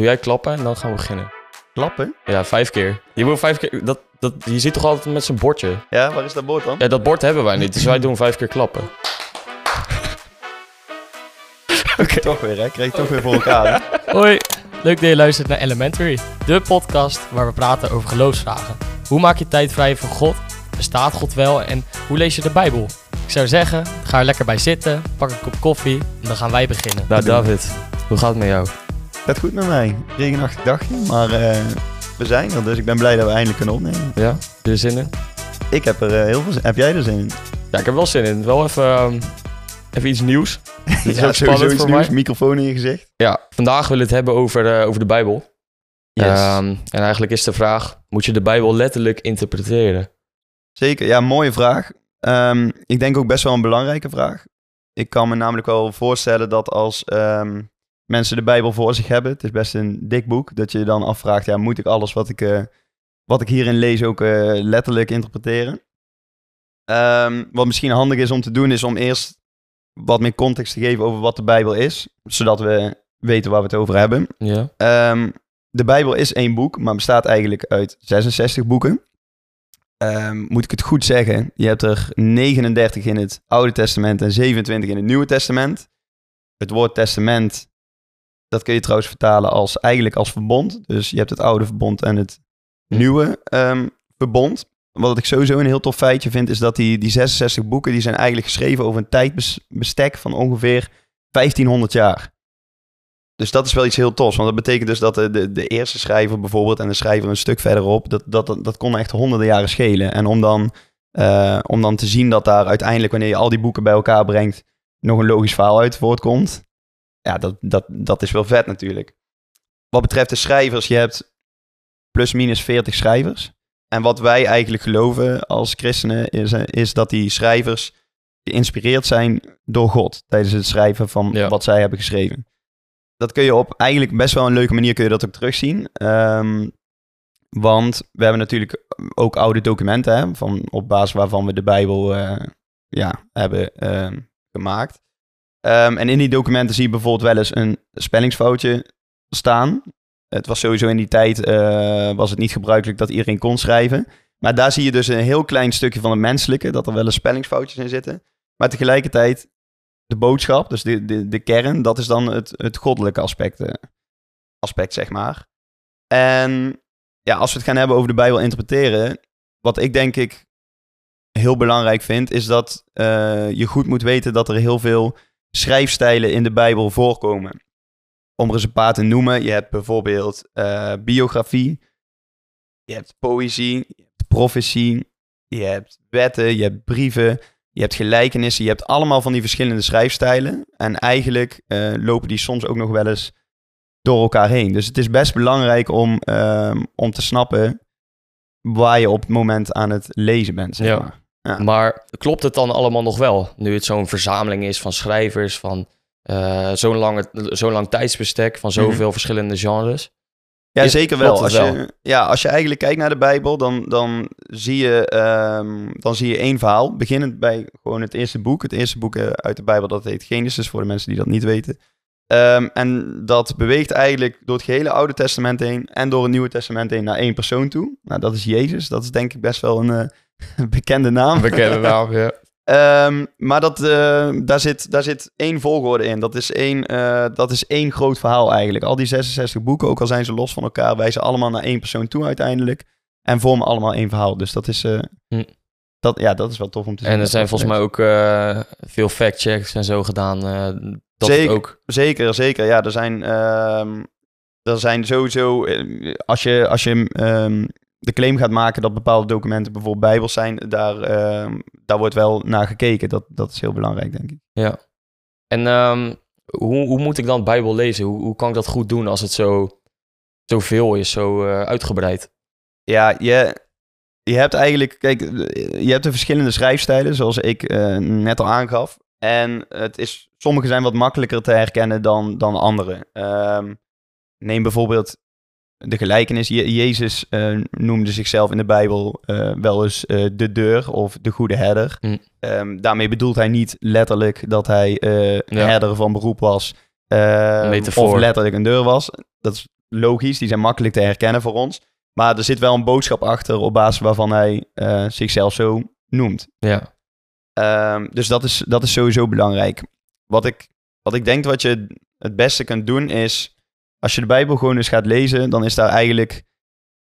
Doe jij klappen en dan gaan we beginnen. Klappen? Ja, vijf keer. Je moet vijf keer... Dat, dat, je zit toch altijd met zijn bordje? Ja, waar is dat bord dan? Ja, dat bord hebben wij niet, dus wij doen vijf keer klappen. Oké. Toch weer, hè? Krijg je toch weer voor elkaar. hè? Hoi, leuk dat je luistert naar Elementary, de podcast waar we praten over geloofsvragen. Hoe maak je tijd vrij voor God? Bestaat God wel? En hoe lees je de Bijbel? Ik zou zeggen, ga er lekker bij zitten, pak een kop koffie en dan gaan wij beginnen. Nou, David, hoe gaat het met jou? Gaat goed met mij. Regenachtig dagje, maar eh, we zijn er. Dus ik ben blij dat we eindelijk kunnen opnemen. Ja? Heb je er zin in? Ik heb er eh, heel veel zin Heb jij er zin in? Ja, ik heb wel zin in. Wel even, ehm, even iets nieuws. Dit is ook sowieso iets voor nieuws. mij. Microfoon in je gezicht. Ja, vandaag willen we het hebben over, eh, over de Bijbel. Yes. Ehm, en eigenlijk is de vraag, moet je de Bijbel letterlijk interpreteren? Zeker, ja, mooie vraag. Ehm, ik denk ook best wel een belangrijke vraag. Ik kan me namelijk wel voorstellen dat als mensen de Bijbel voor zich hebben, het is best een dik boek, dat je je dan afvraagt, ja, moet ik alles wat ik, eh, wat ik hierin lees ook eh, letterlijk interpreteren? Ehm, wat misschien handig is om te doen, is om eerst wat meer context te geven over wat de Bijbel is, zodat we weten waar we het over hebben. Ja. Ehm, de Bijbel is één boek, maar bestaat eigenlijk uit 66 boeken. Ehm, moet ik het goed zeggen? Je hebt er 39 in het Oude Testament en 27 in het Nieuwe Testament. Het woord testament, dat kun je trouwens vertalen als eigenlijk als verbond. Dus je hebt het oude verbond en het nieuwe ehm, verbond. Wat ik sowieso een heel tof feitje vind, is dat die, die 66 boeken, die zijn eigenlijk geschreven over een tijdbestek van ongeveer 1500 jaar. Dus dat is wel iets heel tofs. Want dat betekent dus dat de, de, de eerste schrijver bijvoorbeeld en de schrijver een stuk verderop, dat, dat, dat, dat kon echt honderden jaren schelen. En om dan, eh, om dan te zien dat daar uiteindelijk, wanneer je al die boeken bij elkaar brengt, nog een logisch verhaal uit voortkomt. Ja, dat, dat, dat is wel vet natuurlijk. Wat betreft de schrijvers, je hebt plus minus 40 schrijvers. En wat wij eigenlijk geloven als christenen is, eh, is dat die schrijvers geïnspireerd zijn door God tijdens het schrijven van Ja. wat zij hebben geschreven. Dat kun je op eigenlijk best wel een leuke manier kun je dat ook terugzien. Ehm, want we hebben natuurlijk ook oude documenten hè, van, op basis waarvan we de Bijbel eh, ja, hebben ehm, gemaakt. Ehm, en in die documenten zie je bijvoorbeeld wel eens een spellingsfoutje staan. Het was sowieso in die tijd eh, was het niet gebruikelijk dat iedereen kon schrijven. Maar daar zie je dus een heel klein stukje van het menselijke, dat er wel eens spellingsfoutjes in zitten. Maar tegelijkertijd, de boodschap, dus de, de, de kern, dat is dan het, het goddelijke aspect, eh, aspect, zeg maar. En ja, als we het gaan hebben over de Bijbel interpreteren, wat ik denk ik heel belangrijk vind, is dat eh, je goed moet weten dat er heel veel schrijfstijlen in de Bijbel voorkomen. Om er eens een paar te noemen, je hebt bijvoorbeeld eh, biografie, je hebt poëzie, je hebt profetie, je hebt wetten, je hebt brieven, je hebt gelijkenissen, je hebt allemaal van die verschillende schrijfstijlen. En eigenlijk eh, lopen die soms ook nog wel eens door elkaar heen. Dus het is best belangrijk om, ehm, om te snappen waar je op het moment aan het lezen bent, zeg maar. Ja. Maar klopt het dan allemaal nog wel? Nu het zo'n verzameling is van schrijvers, van eh, zo'n lange, zo'n lang tijdsbestek, van zoveel Mhm. verschillende genres. Ja, Is- zeker wel. Als wel? je, ja, als je eigenlijk kijkt naar de Bijbel, dan, dan, zie je, ehm, dan zie je één verhaal. Beginnend bij gewoon het eerste boek. Het eerste boek eh, uit de Bijbel, dat heet Genesis, voor de mensen die dat niet weten. Ehm, en dat beweegt eigenlijk door het gehele Oude Testament heen en door het Nieuwe Testament heen naar één persoon toe. Nou, dat is Jezus. Dat is denk ik best wel een eh, bekende naam. Bekende naam, ja. Ehm, maar dat, eh, daar, zit, daar zit één volgorde in. Dat is één, eh, dat is één groot verhaal eigenlijk. Al die 66 boeken, ook al zijn ze los van elkaar, wijzen allemaal naar één persoon toe uiteindelijk. En vormen allemaal één verhaal. Dus dat is, eh, Hm. dat, ja, dat is wel tof om te zien. En er zijn volgens mij ook veel factchecks en zo gedaan. dat Zeker. ook. Zeker, zeker. Ja, er zijn, ehm, er zijn sowieso... Als je, als je ehm, de claim gaat maken dat bepaalde documenten bijvoorbeeld bijbels zijn... daar, ehm, daar wordt wel naar gekeken. Dat, dat is heel belangrijk, denk ik. Ja. En ehm, hoe, hoe moet ik dan Bijbel lezen? Hoe, hoe kan ik dat goed doen als het zo, zo veel is, zo eh, uitgebreid? Ja, je, je hebt eigenlijk, kijk, je hebt de verschillende schrijfstijlen, zoals ik eh, net al aangaf. En het is, sommige zijn wat makkelijker te herkennen dan, dan andere. Ehm, neem bijvoorbeeld de gelijkenis. Je- Jezus eh, noemde zichzelf in de Bijbel eh, wel eens eh, de deur of de goede herder. Hm. Ehm, daarmee bedoelt hij niet letterlijk dat hij Ja. herder van beroep was. eh, Metafoor. of letterlijk een deur was. Dat is logisch, die zijn makkelijk te herkennen voor ons. Maar er zit wel een boodschap achter op basis waarvan hij zichzelf zo noemt. Ja. Ehm, dus dat is, dat is sowieso belangrijk. Wat ik, wat ik denk wat je het beste kunt doen is, als je de Bijbel gewoon eens gaat lezen, dan is daar eigenlijk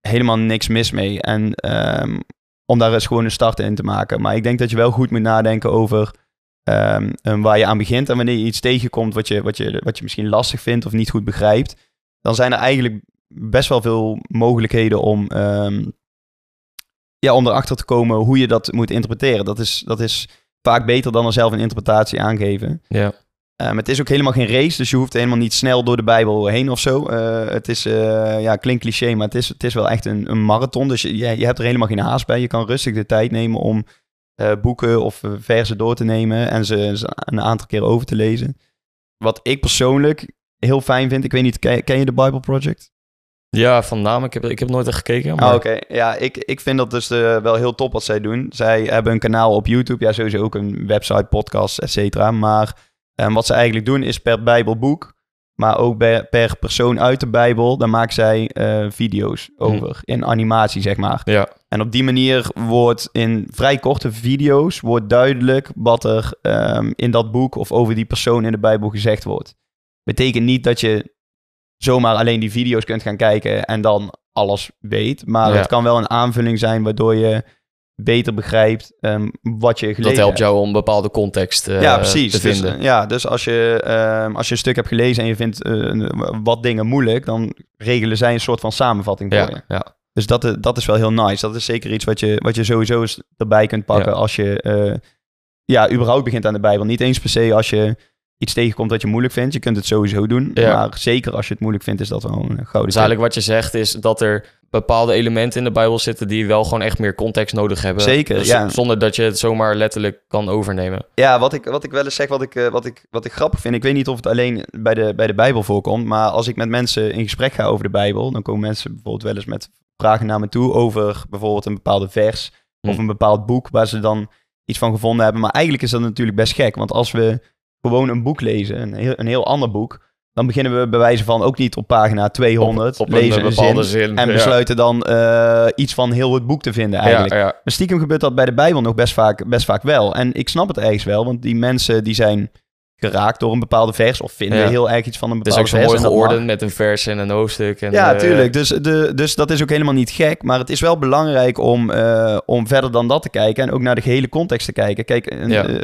helemaal niks mis mee. En ehm, om daar eens gewoon een start in te maken. Maar ik denk dat je wel goed moet nadenken over ehm, waar je aan begint. En wanneer je iets tegenkomt wat je, wat, je, wat je misschien lastig vindt of niet goed begrijpt, dan zijn er eigenlijk best wel veel mogelijkheden om, ehm, ja, om erachter te komen hoe je dat moet interpreteren. Dat is, dat is vaak beter dan er zelf een interpretatie aangeven. Ja. Um, het is ook helemaal geen race, dus je hoeft helemaal niet snel door de Bijbel heen of zo. Uh, het is, uh, ja, klinkt cliché, maar het is, het is wel echt een, een marathon. Dus je, je hebt er helemaal geen haast bij. Je kan rustig de tijd nemen om uh, boeken of versen door te nemen en ze, ze, een aantal keer over te lezen. Wat ik persoonlijk heel fijn vind, ik weet niet, ken, ken je de Bible Project? Ja, van naam. Ik heb, ik heb nooit echt gekeken. Maar... Ah, Oké, ja, ik, ik vind dat dus uh, wel heel top wat zij doen. Zij hebben een kanaal op YouTube, ja, sowieso ook een website, podcast, et cetera. Maar um, wat ze eigenlijk doen is per Bijbelboek, maar ook per, per persoon uit de Bijbel, daar maken zij uh, video's over, hm. in animatie zeg maar. Ja. En op die manier wordt in vrij korte video's wordt duidelijk wat er um, in dat boek of over die persoon in de Bijbel gezegd wordt. Betekent niet dat je zomaar alleen die video's kunt gaan kijken en dan alles weet. Maar ja. het kan wel een aanvulling zijn waardoor je beter begrijpt um, wat je gelezen Dat helpt jou om bepaalde context uh, ja, precies. te vinden. Dus, ja, dus als je, um, als je een stuk hebt gelezen en je vindt uh, wat dingen moeilijk, dan regelen zij een soort van samenvatting voor ja, je. Ja. Dus dat, dat is wel heel nice. Dat is zeker iets wat je, wat je sowieso eens erbij kunt pakken Ja. als je uh, ja, überhaupt begint aan de Bijbel. Niet eens per se als je iets tegenkomt dat je moeilijk vindt. Je kunt het sowieso doen. Ja. Maar zeker als je het moeilijk vindt, is dat wel een gouden Dus tip. eigenlijk wat je zegt is dat er bepaalde elementen in de Bijbel zitten die wel gewoon echt meer context nodig hebben. Zeker, Dus ja. Zonder dat je het zomaar letterlijk kan overnemen. Ja, wat ik, wat ik wel eens zeg, wat ik, uh, wat, ik, wat ik grappig vind. Ik weet niet of het alleen bij de, bij de Bijbel voorkomt. Maar als ik met mensen in gesprek ga over de Bijbel. dan komen mensen bijvoorbeeld wel eens met vragen naar me toe. over bijvoorbeeld een bepaalde vers. Hm. of een bepaald boek waar ze dan iets van gevonden hebben. Maar eigenlijk is dat natuurlijk best gek. Want als we gewoon een boek lezen, een heel, een heel ander boek. dan beginnen we bij wijze van ook niet op pagina 200. op, op lezen een zin, zin. En ja. besluiten dan uh, iets van heel het boek te vinden eigenlijk. Ja, ja. Maar stiekem gebeurt dat bij de Bijbel nog best vaak, best vaak wel. En ik snap het ergens wel, want die mensen die zijn geraakt door een bepaalde vers... of vinden Ja. heel erg iets van een Het is bepaalde ook zo vers. mooi dat mag. geordend met een vers en een hoofdstuk. En, Ja, eh, tuurlijk. Dus, de, dus dat is ook helemaal niet gek. Maar het is wel belangrijk om, uh, om verder dan dat te kijken... en ook naar de gehele context te kijken. Kijk, een, Ja. uh,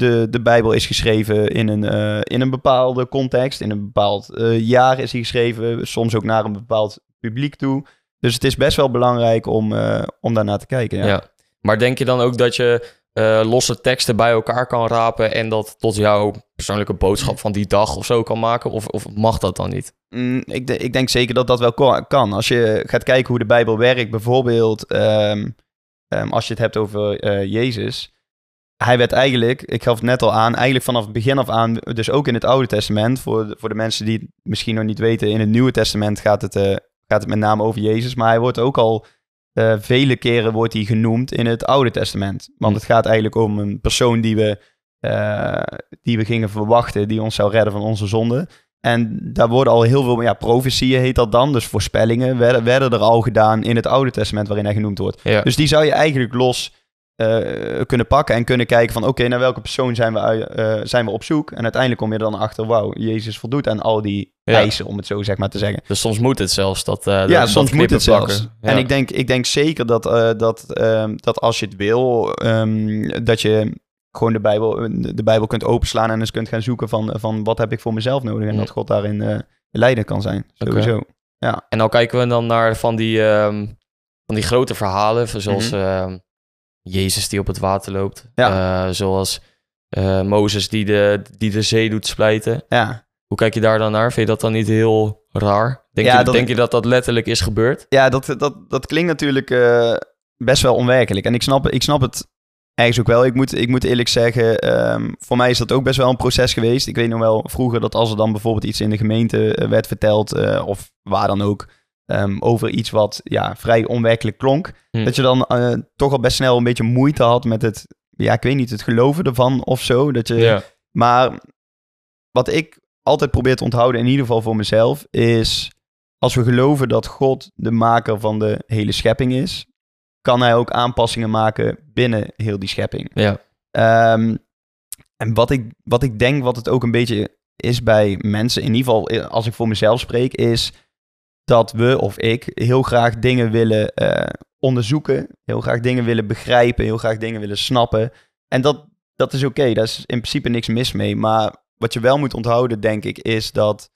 de, de Bijbel is geschreven in een, uh, in een bepaalde context. In een bepaald uh, jaar is hij geschreven. Soms ook naar een bepaald publiek toe. Dus het is best wel belangrijk om, uh, om daarnaar te kijken. Ja. Ja. Maar denk je dan ook dat je eh, losse teksten bij elkaar kan rapen... en dat tot jouw persoonlijke boodschap van die dag of zo kan maken? Of, of mag dat dan niet? Mm, ik, de, ik denk zeker dat dat wel kan. Als je gaat kijken hoe de Bijbel werkt, bijvoorbeeld um, um, als je het hebt over Jezus. Hij werd eigenlijk, ik gaf het net al aan, eigenlijk vanaf het begin af aan, dus ook in het Oude Testament, voor de, voor de mensen die het misschien nog niet weten, in het Nieuwe Testament gaat het, uh, gaat het met name over Jezus, maar hij wordt ook al uh, vele keren wordt hij genoemd in het Oude Testament. Want het gaat eigenlijk om een persoon die we, uh, die we gingen verwachten, die ons zou redden van onze zonde. En daar worden al heel veel, ja, profetieën heet dat dan, dus voorspellingen werden, werden er al gedaan in het Oude Testament waarin hij genoemd wordt. Ja. Dus die zou je eigenlijk los uh, kunnen pakken en kunnen kijken van oké, okay, naar welke persoon zijn we, uh, zijn we op zoek? En uiteindelijk kom je dan achter, wauw, Jezus voldoet aan al die ja. eisen, om het zo zeg maar te zeggen. Dus soms moet het zelfs dat uh, Ja, dat soms moet het zelfs. Ja. En ik denk, ik denk zeker dat, dat, um, dat als je het wil, um, dat je gewoon de Bijbel, de Bijbel kunt openslaan en eens kunt gaan zoeken van, van wat heb ik voor mezelf nodig en Ja. dat God daarin leidend kan zijn, sowieso. Okay. Ja. En dan kijken we dan naar van die, um, van die grote verhalen, zoals mm -hmm. Jezus die op het water loopt. Ja. Uh, zoals uh, Mozes die de, die de zee doet splijten. Ja. Hoe kijk je daar dan naar? Vind je dat dan niet heel raar? Denk, ja, je, dat... denk je dat dat letterlijk is gebeurd? Ja, dat, dat, dat klinkt natuurlijk uh, best wel onwerkelijk. En ik snap, ik snap het ergens ook wel. Ik moet, ik moet eerlijk zeggen, um, voor mij is dat ook best wel een proces geweest. Ik weet nog wel vroeger dat als er dan bijvoorbeeld iets in de gemeente werd verteld, of waar dan ook, um, over iets wat ja, vrij onwerkelijk klonk, Hm. dat je dan uh, toch al best snel een beetje moeite had met het, ja, ik weet niet, het geloven ervan of zo. Dat je, Ja. Maar wat ik altijd probeer te onthouden, in ieder geval voor mezelf, is als we geloven dat God de maker van de hele schepping is, kan hij ook aanpassingen maken binnen heel die schepping. Ja. Ehm, en wat ik, wat ik denk, wat het ook een beetje is bij mensen, in ieder geval eh, als ik voor mezelf spreek, is dat we of ik heel graag dingen willen eh, onderzoeken, heel graag dingen willen begrijpen, heel graag dingen willen snappen. En dat, dat is oké, daar is in principe niks mis mee. Maar wat je wel moet onthouden, denk ik, is dat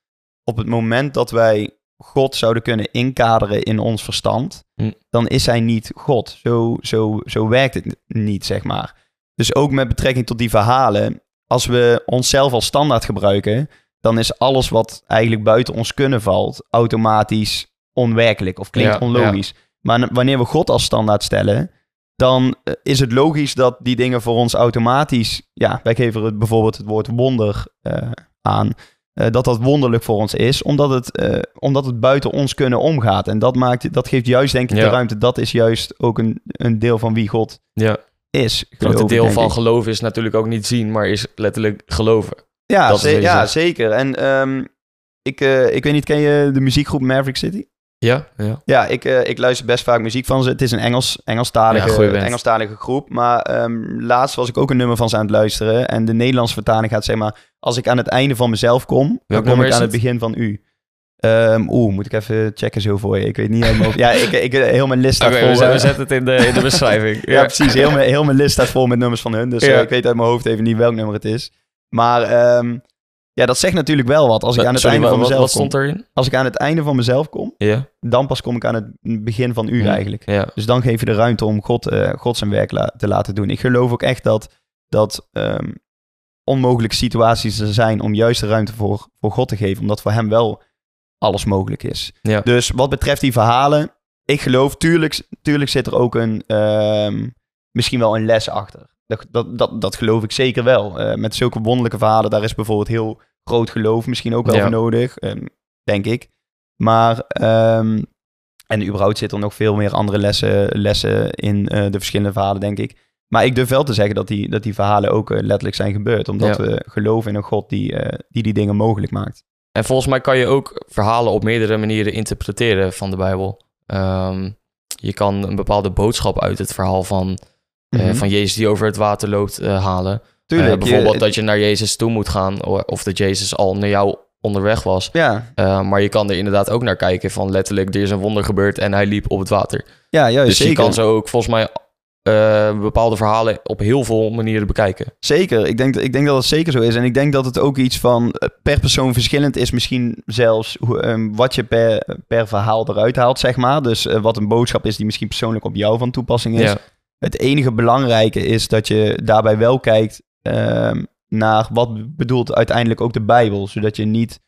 op het moment dat wij God zouden kunnen inkaderen in ons verstand, Hm. dan is hij niet God. Zo, zo, zo werkt het niet, zeg maar. Dus ook met betrekking tot die verhalen, als we onszelf als standaard gebruiken, dan is alles wat eigenlijk buiten ons kunnen valt, automatisch onwerkelijk of klinkt Ja, onlogisch. Maar wanneer we God als standaard stellen, dan eh, is het logisch dat die dingen voor ons automatisch, ja, wij geven het bijvoorbeeld het woord wonder eh, aan, eh, dat dat wonderlijk voor ons is, omdat het, omdat het buiten ons kunnen omgaat. En dat, maakt, dat geeft juist, denk ik, Ja. de ruimte. Dat is juist ook een, een deel van wie God Ja. is. Geloof ik, deel van ik. geloven is natuurlijk ook niet zien, maar is letterlijk geloven. Ja, ze- ja zeker. En ehm, ik, eh, ik weet niet, ken je de muziekgroep Maverick City? Ja, ja. Ja, ik, eh, ik luister best vaak muziek van ze. Het is een Engels, Engelstalige. Engelstalige groep. Maar ehm, laatst was ik ook een nummer van ze aan het luisteren. En de Nederlandse vertaling gaat zeg maar... Als ik aan het einde van mezelf kom, dan kom ik aan het begin van u. Ehm, Oeh, moet ik even checken zo voor je. Ik weet niet helemaal... ja, ik, ik, heel mijn list staat vol. we, zet- we eh, zetten het in de, in de beschrijving. ja, precies. Heel mijn, heel mijn list staat vol met nummers van hun. Dus Ja. eh, ik weet uit mijn hoofd even niet welk nummer het is. Maar ehm, ja, dat zegt natuurlijk wel wat. Als ik aan het Sorry, einde van wat, mezelf wat kom. erin? Als ik aan het einde van mezelf kom, Ja. dan pas kom ik aan het begin van u Ja. eigenlijk. Ja. Dus dan geef je de ruimte om God, eh, God zijn werk la- te laten doen. Ik geloof ook echt dat, dat ehm, onmogelijke situaties er zijn om juist de ruimte voor, voor God te geven. Omdat voor hem wel alles mogelijk is. Dus wat betreft die verhalen, ik geloof, tuurlijk, tuurlijk zit er ook een, ehm, misschien wel een les achter. Dat, dat, dat, dat geloof ik zeker wel. Eh, met zulke wonderlijke verhalen, daar is bijvoorbeeld heel groot geloof misschien ook wel Ja. voor nodig, ehm, denk ik. Maar, ehm, en überhaupt zitten er nog veel meer andere lessen, lessen in eh, de verschillende verhalen, denk ik. Maar ik durf wel te zeggen dat die, dat die verhalen ook eh, letterlijk zijn gebeurd. Omdat Ja. we geloven in een God die, die die dingen mogelijk maakt. En volgens mij kan je ook verhalen op meerdere manieren interpreteren van de Bijbel. Ehm, je kan een bepaalde boodschap uit het verhaal van, eh, Mhm. van Jezus die over het water loopt eh, halen. Tuurlijk. Eh, bijvoorbeeld je- dat je naar Jezus toe moet gaan of dat Jezus al naar jou onderweg was. Ja, maar je kan er inderdaad ook naar kijken van letterlijk er is een wonder gebeurd en hij liep op het water. ja juist. dus zeker. je kan zo ook volgens mij bepaalde verhalen op heel veel manieren bekijken. Zeker, ik denk, ik denk dat het zeker zo is. En ik denk dat het ook iets van per persoon verschillend is. Misschien zelfs ehm, wat je per, per verhaal eruit haalt, zeg maar. Dus wat een boodschap is die misschien persoonlijk op jou van toepassing is. Ja, Het enige belangrijke is dat je daarbij wel kijkt ehm, naar wat bedoelt uiteindelijk ook de Bijbel. Zodat je niet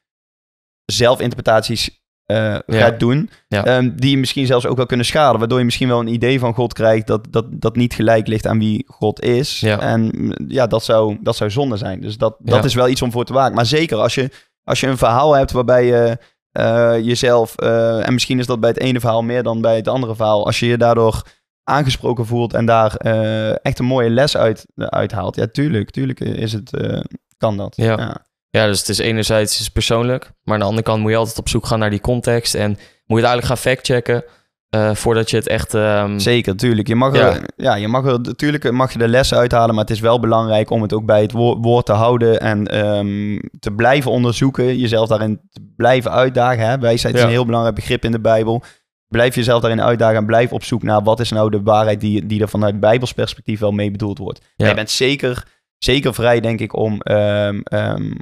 zelfinterpretaties eh, gaat doen. Ja. ehm, die je misschien zelfs ook wel kunnen schaden. Waardoor je misschien wel een idee van God krijgt dat, dat, dat niet gelijk ligt aan wie God is. Ja. En mm, ja, dat zou, dat zou zonde zijn. Dus dat, dat is wel iets om voor te waken. Maar zeker als je, als je een verhaal hebt waarbij je eh, jezelf... eh, en misschien is dat bij het ene verhaal meer dan bij het andere verhaal. Als je je daardoor aangesproken voelt en daar eh, echt een mooie les uit, uithaalt. Ja, tuurlijk. Tuurlijk is het, eh, kan dat. Ja. Ja, dus het is enerzijds is persoonlijk, maar aan de andere kant moet je altijd op zoek gaan naar die context en moet je het eigenlijk gaan factchecken eh voordat je het echt... ehm, Zeker, tuurlijk. Je mag, Ja. er, ja, je mag er, natuurlijk mag je de lessen uithalen, maar het is wel belangrijk om het ook bij het woord, woord te houden en ehm, te blijven onderzoeken, jezelf daarin te blijven uitdagen. Hè? Wijsheid is Ja. een heel belangrijk begrip in de Bijbel. Blijf jezelf daarin uitdagen en blijf op zoek naar wat is nou de waarheid die, die er vanuit Bijbels perspectief wel mee bedoeld wordt. Ja. Je bent zeker, zeker vrij, denk ik, om, ehm, ehm,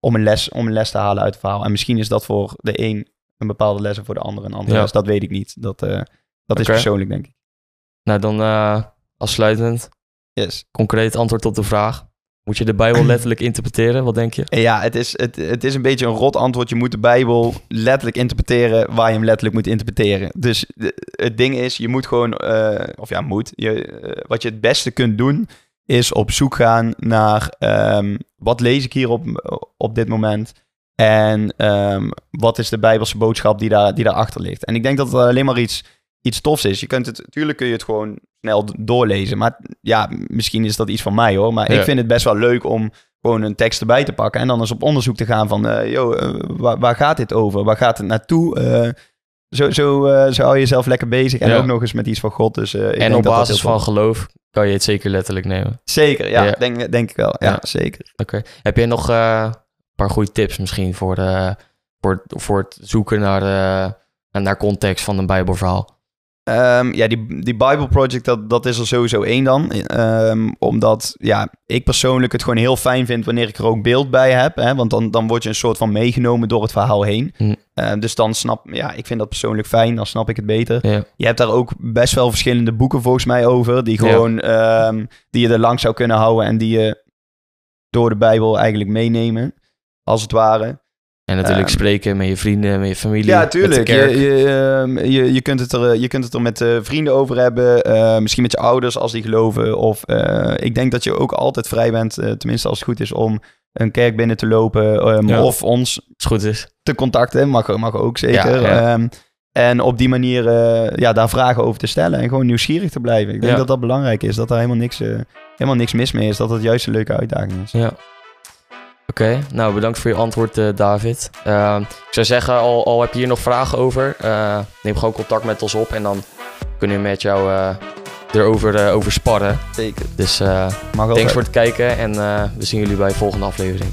om, een les, om een les te halen uit het verhaal. En misschien is dat voor de een een bepaalde les en voor de ander een andere Ja. les. Dat weet ik niet. Dat, eh, dat is persoonlijk, denk ik. Nou, dan eh afsluitend, Yes. concreet antwoord op de vraag. Moet je de Bijbel letterlijk interpreteren? Wat denk je? Ja, het is, het, het is een beetje een rot antwoord. Je moet de Bijbel letterlijk interpreteren waar je hem letterlijk moet interpreteren. Dus het ding is, je moet gewoon, eh, of ja, moet. Je, eh, wat je het beste kunt doen, is op zoek gaan naar ehm, wat lees ik hier op, op dit moment. En ehm, wat is de Bijbelse boodschap die, daar, die daarachter ligt. En ik denk dat het alleen maar iets, iets tofs is. Je kunt het, natuurlijk kun je het gewoon snel doorlezen. Maar ja, misschien is dat iets van mij hoor. Maar Ja. ik vind het best wel leuk om, gewoon een tekst erbij te pakken en dan eens op onderzoek te gaan van, yo, eh, waar, waar gaat dit over? Waar gaat het naartoe? Eh, zo, zo, zo hou je jezelf lekker bezig en Ja. ook nog eens met iets van God. Dus, ik en denk op dat basis van geloof kan je het zeker letterlijk nemen. Zeker, ja, Ja. Denk, denk ik wel. Ja, zeker. Oké. Heb jij nog een paar goede tips misschien voor, de, voor, voor het zoeken naar, de, naar context van een Bijbelverhaal? Ehm, ja, die, die Bible Project, dat, dat is er sowieso één dan. Ehm, omdat ja, ik persoonlijk het gewoon heel fijn vind wanneer ik er ook beeld bij heb. Hè? Want dan, dan word je een soort van meegenomen door het verhaal heen. Hm. Ehm, dus dan snap ja, ik vind dat persoonlijk fijn, dan snap ik het beter. Ja. Je hebt daar ook best wel verschillende boeken volgens mij over. Die gewoon, die je er lang zou kunnen houden en die je door de Bijbel eigenlijk meenemen. Als het ware. En natuurlijk Ehm, spreken met je vrienden, met je familie. Ja, tuurlijk. Je, je, ehm, je, je, kunt het er, je kunt het er met eh, vrienden over hebben. eh, misschien met je ouders als die geloven. Of eh, ik denk dat je ook altijd vrij bent, eh, tenminste als het goed is, om een kerk binnen te lopen. ehm, Ja. Of ons Als het goed is. te contacten. Mag, mag ook zeker. Ja, ja. En op die manier eh, ja, daar vragen over te stellen. En gewoon nieuwsgierig te blijven. Ik denk dat dat belangrijk is. Dat er helemaal niks, eh, helemaal niks mis mee is. Dat het juist een leuke uitdaging is. Ja. Oké, nou bedankt voor je antwoord, eh, David. Eh, ik zou zeggen, al, al heb je hier nog vragen over, eh, neem gewoon contact met ons op en dan kunnen we met jou eh, erover over sparren. Zeker. Dus thanks voor het kijken en we zien jullie bij de volgende aflevering.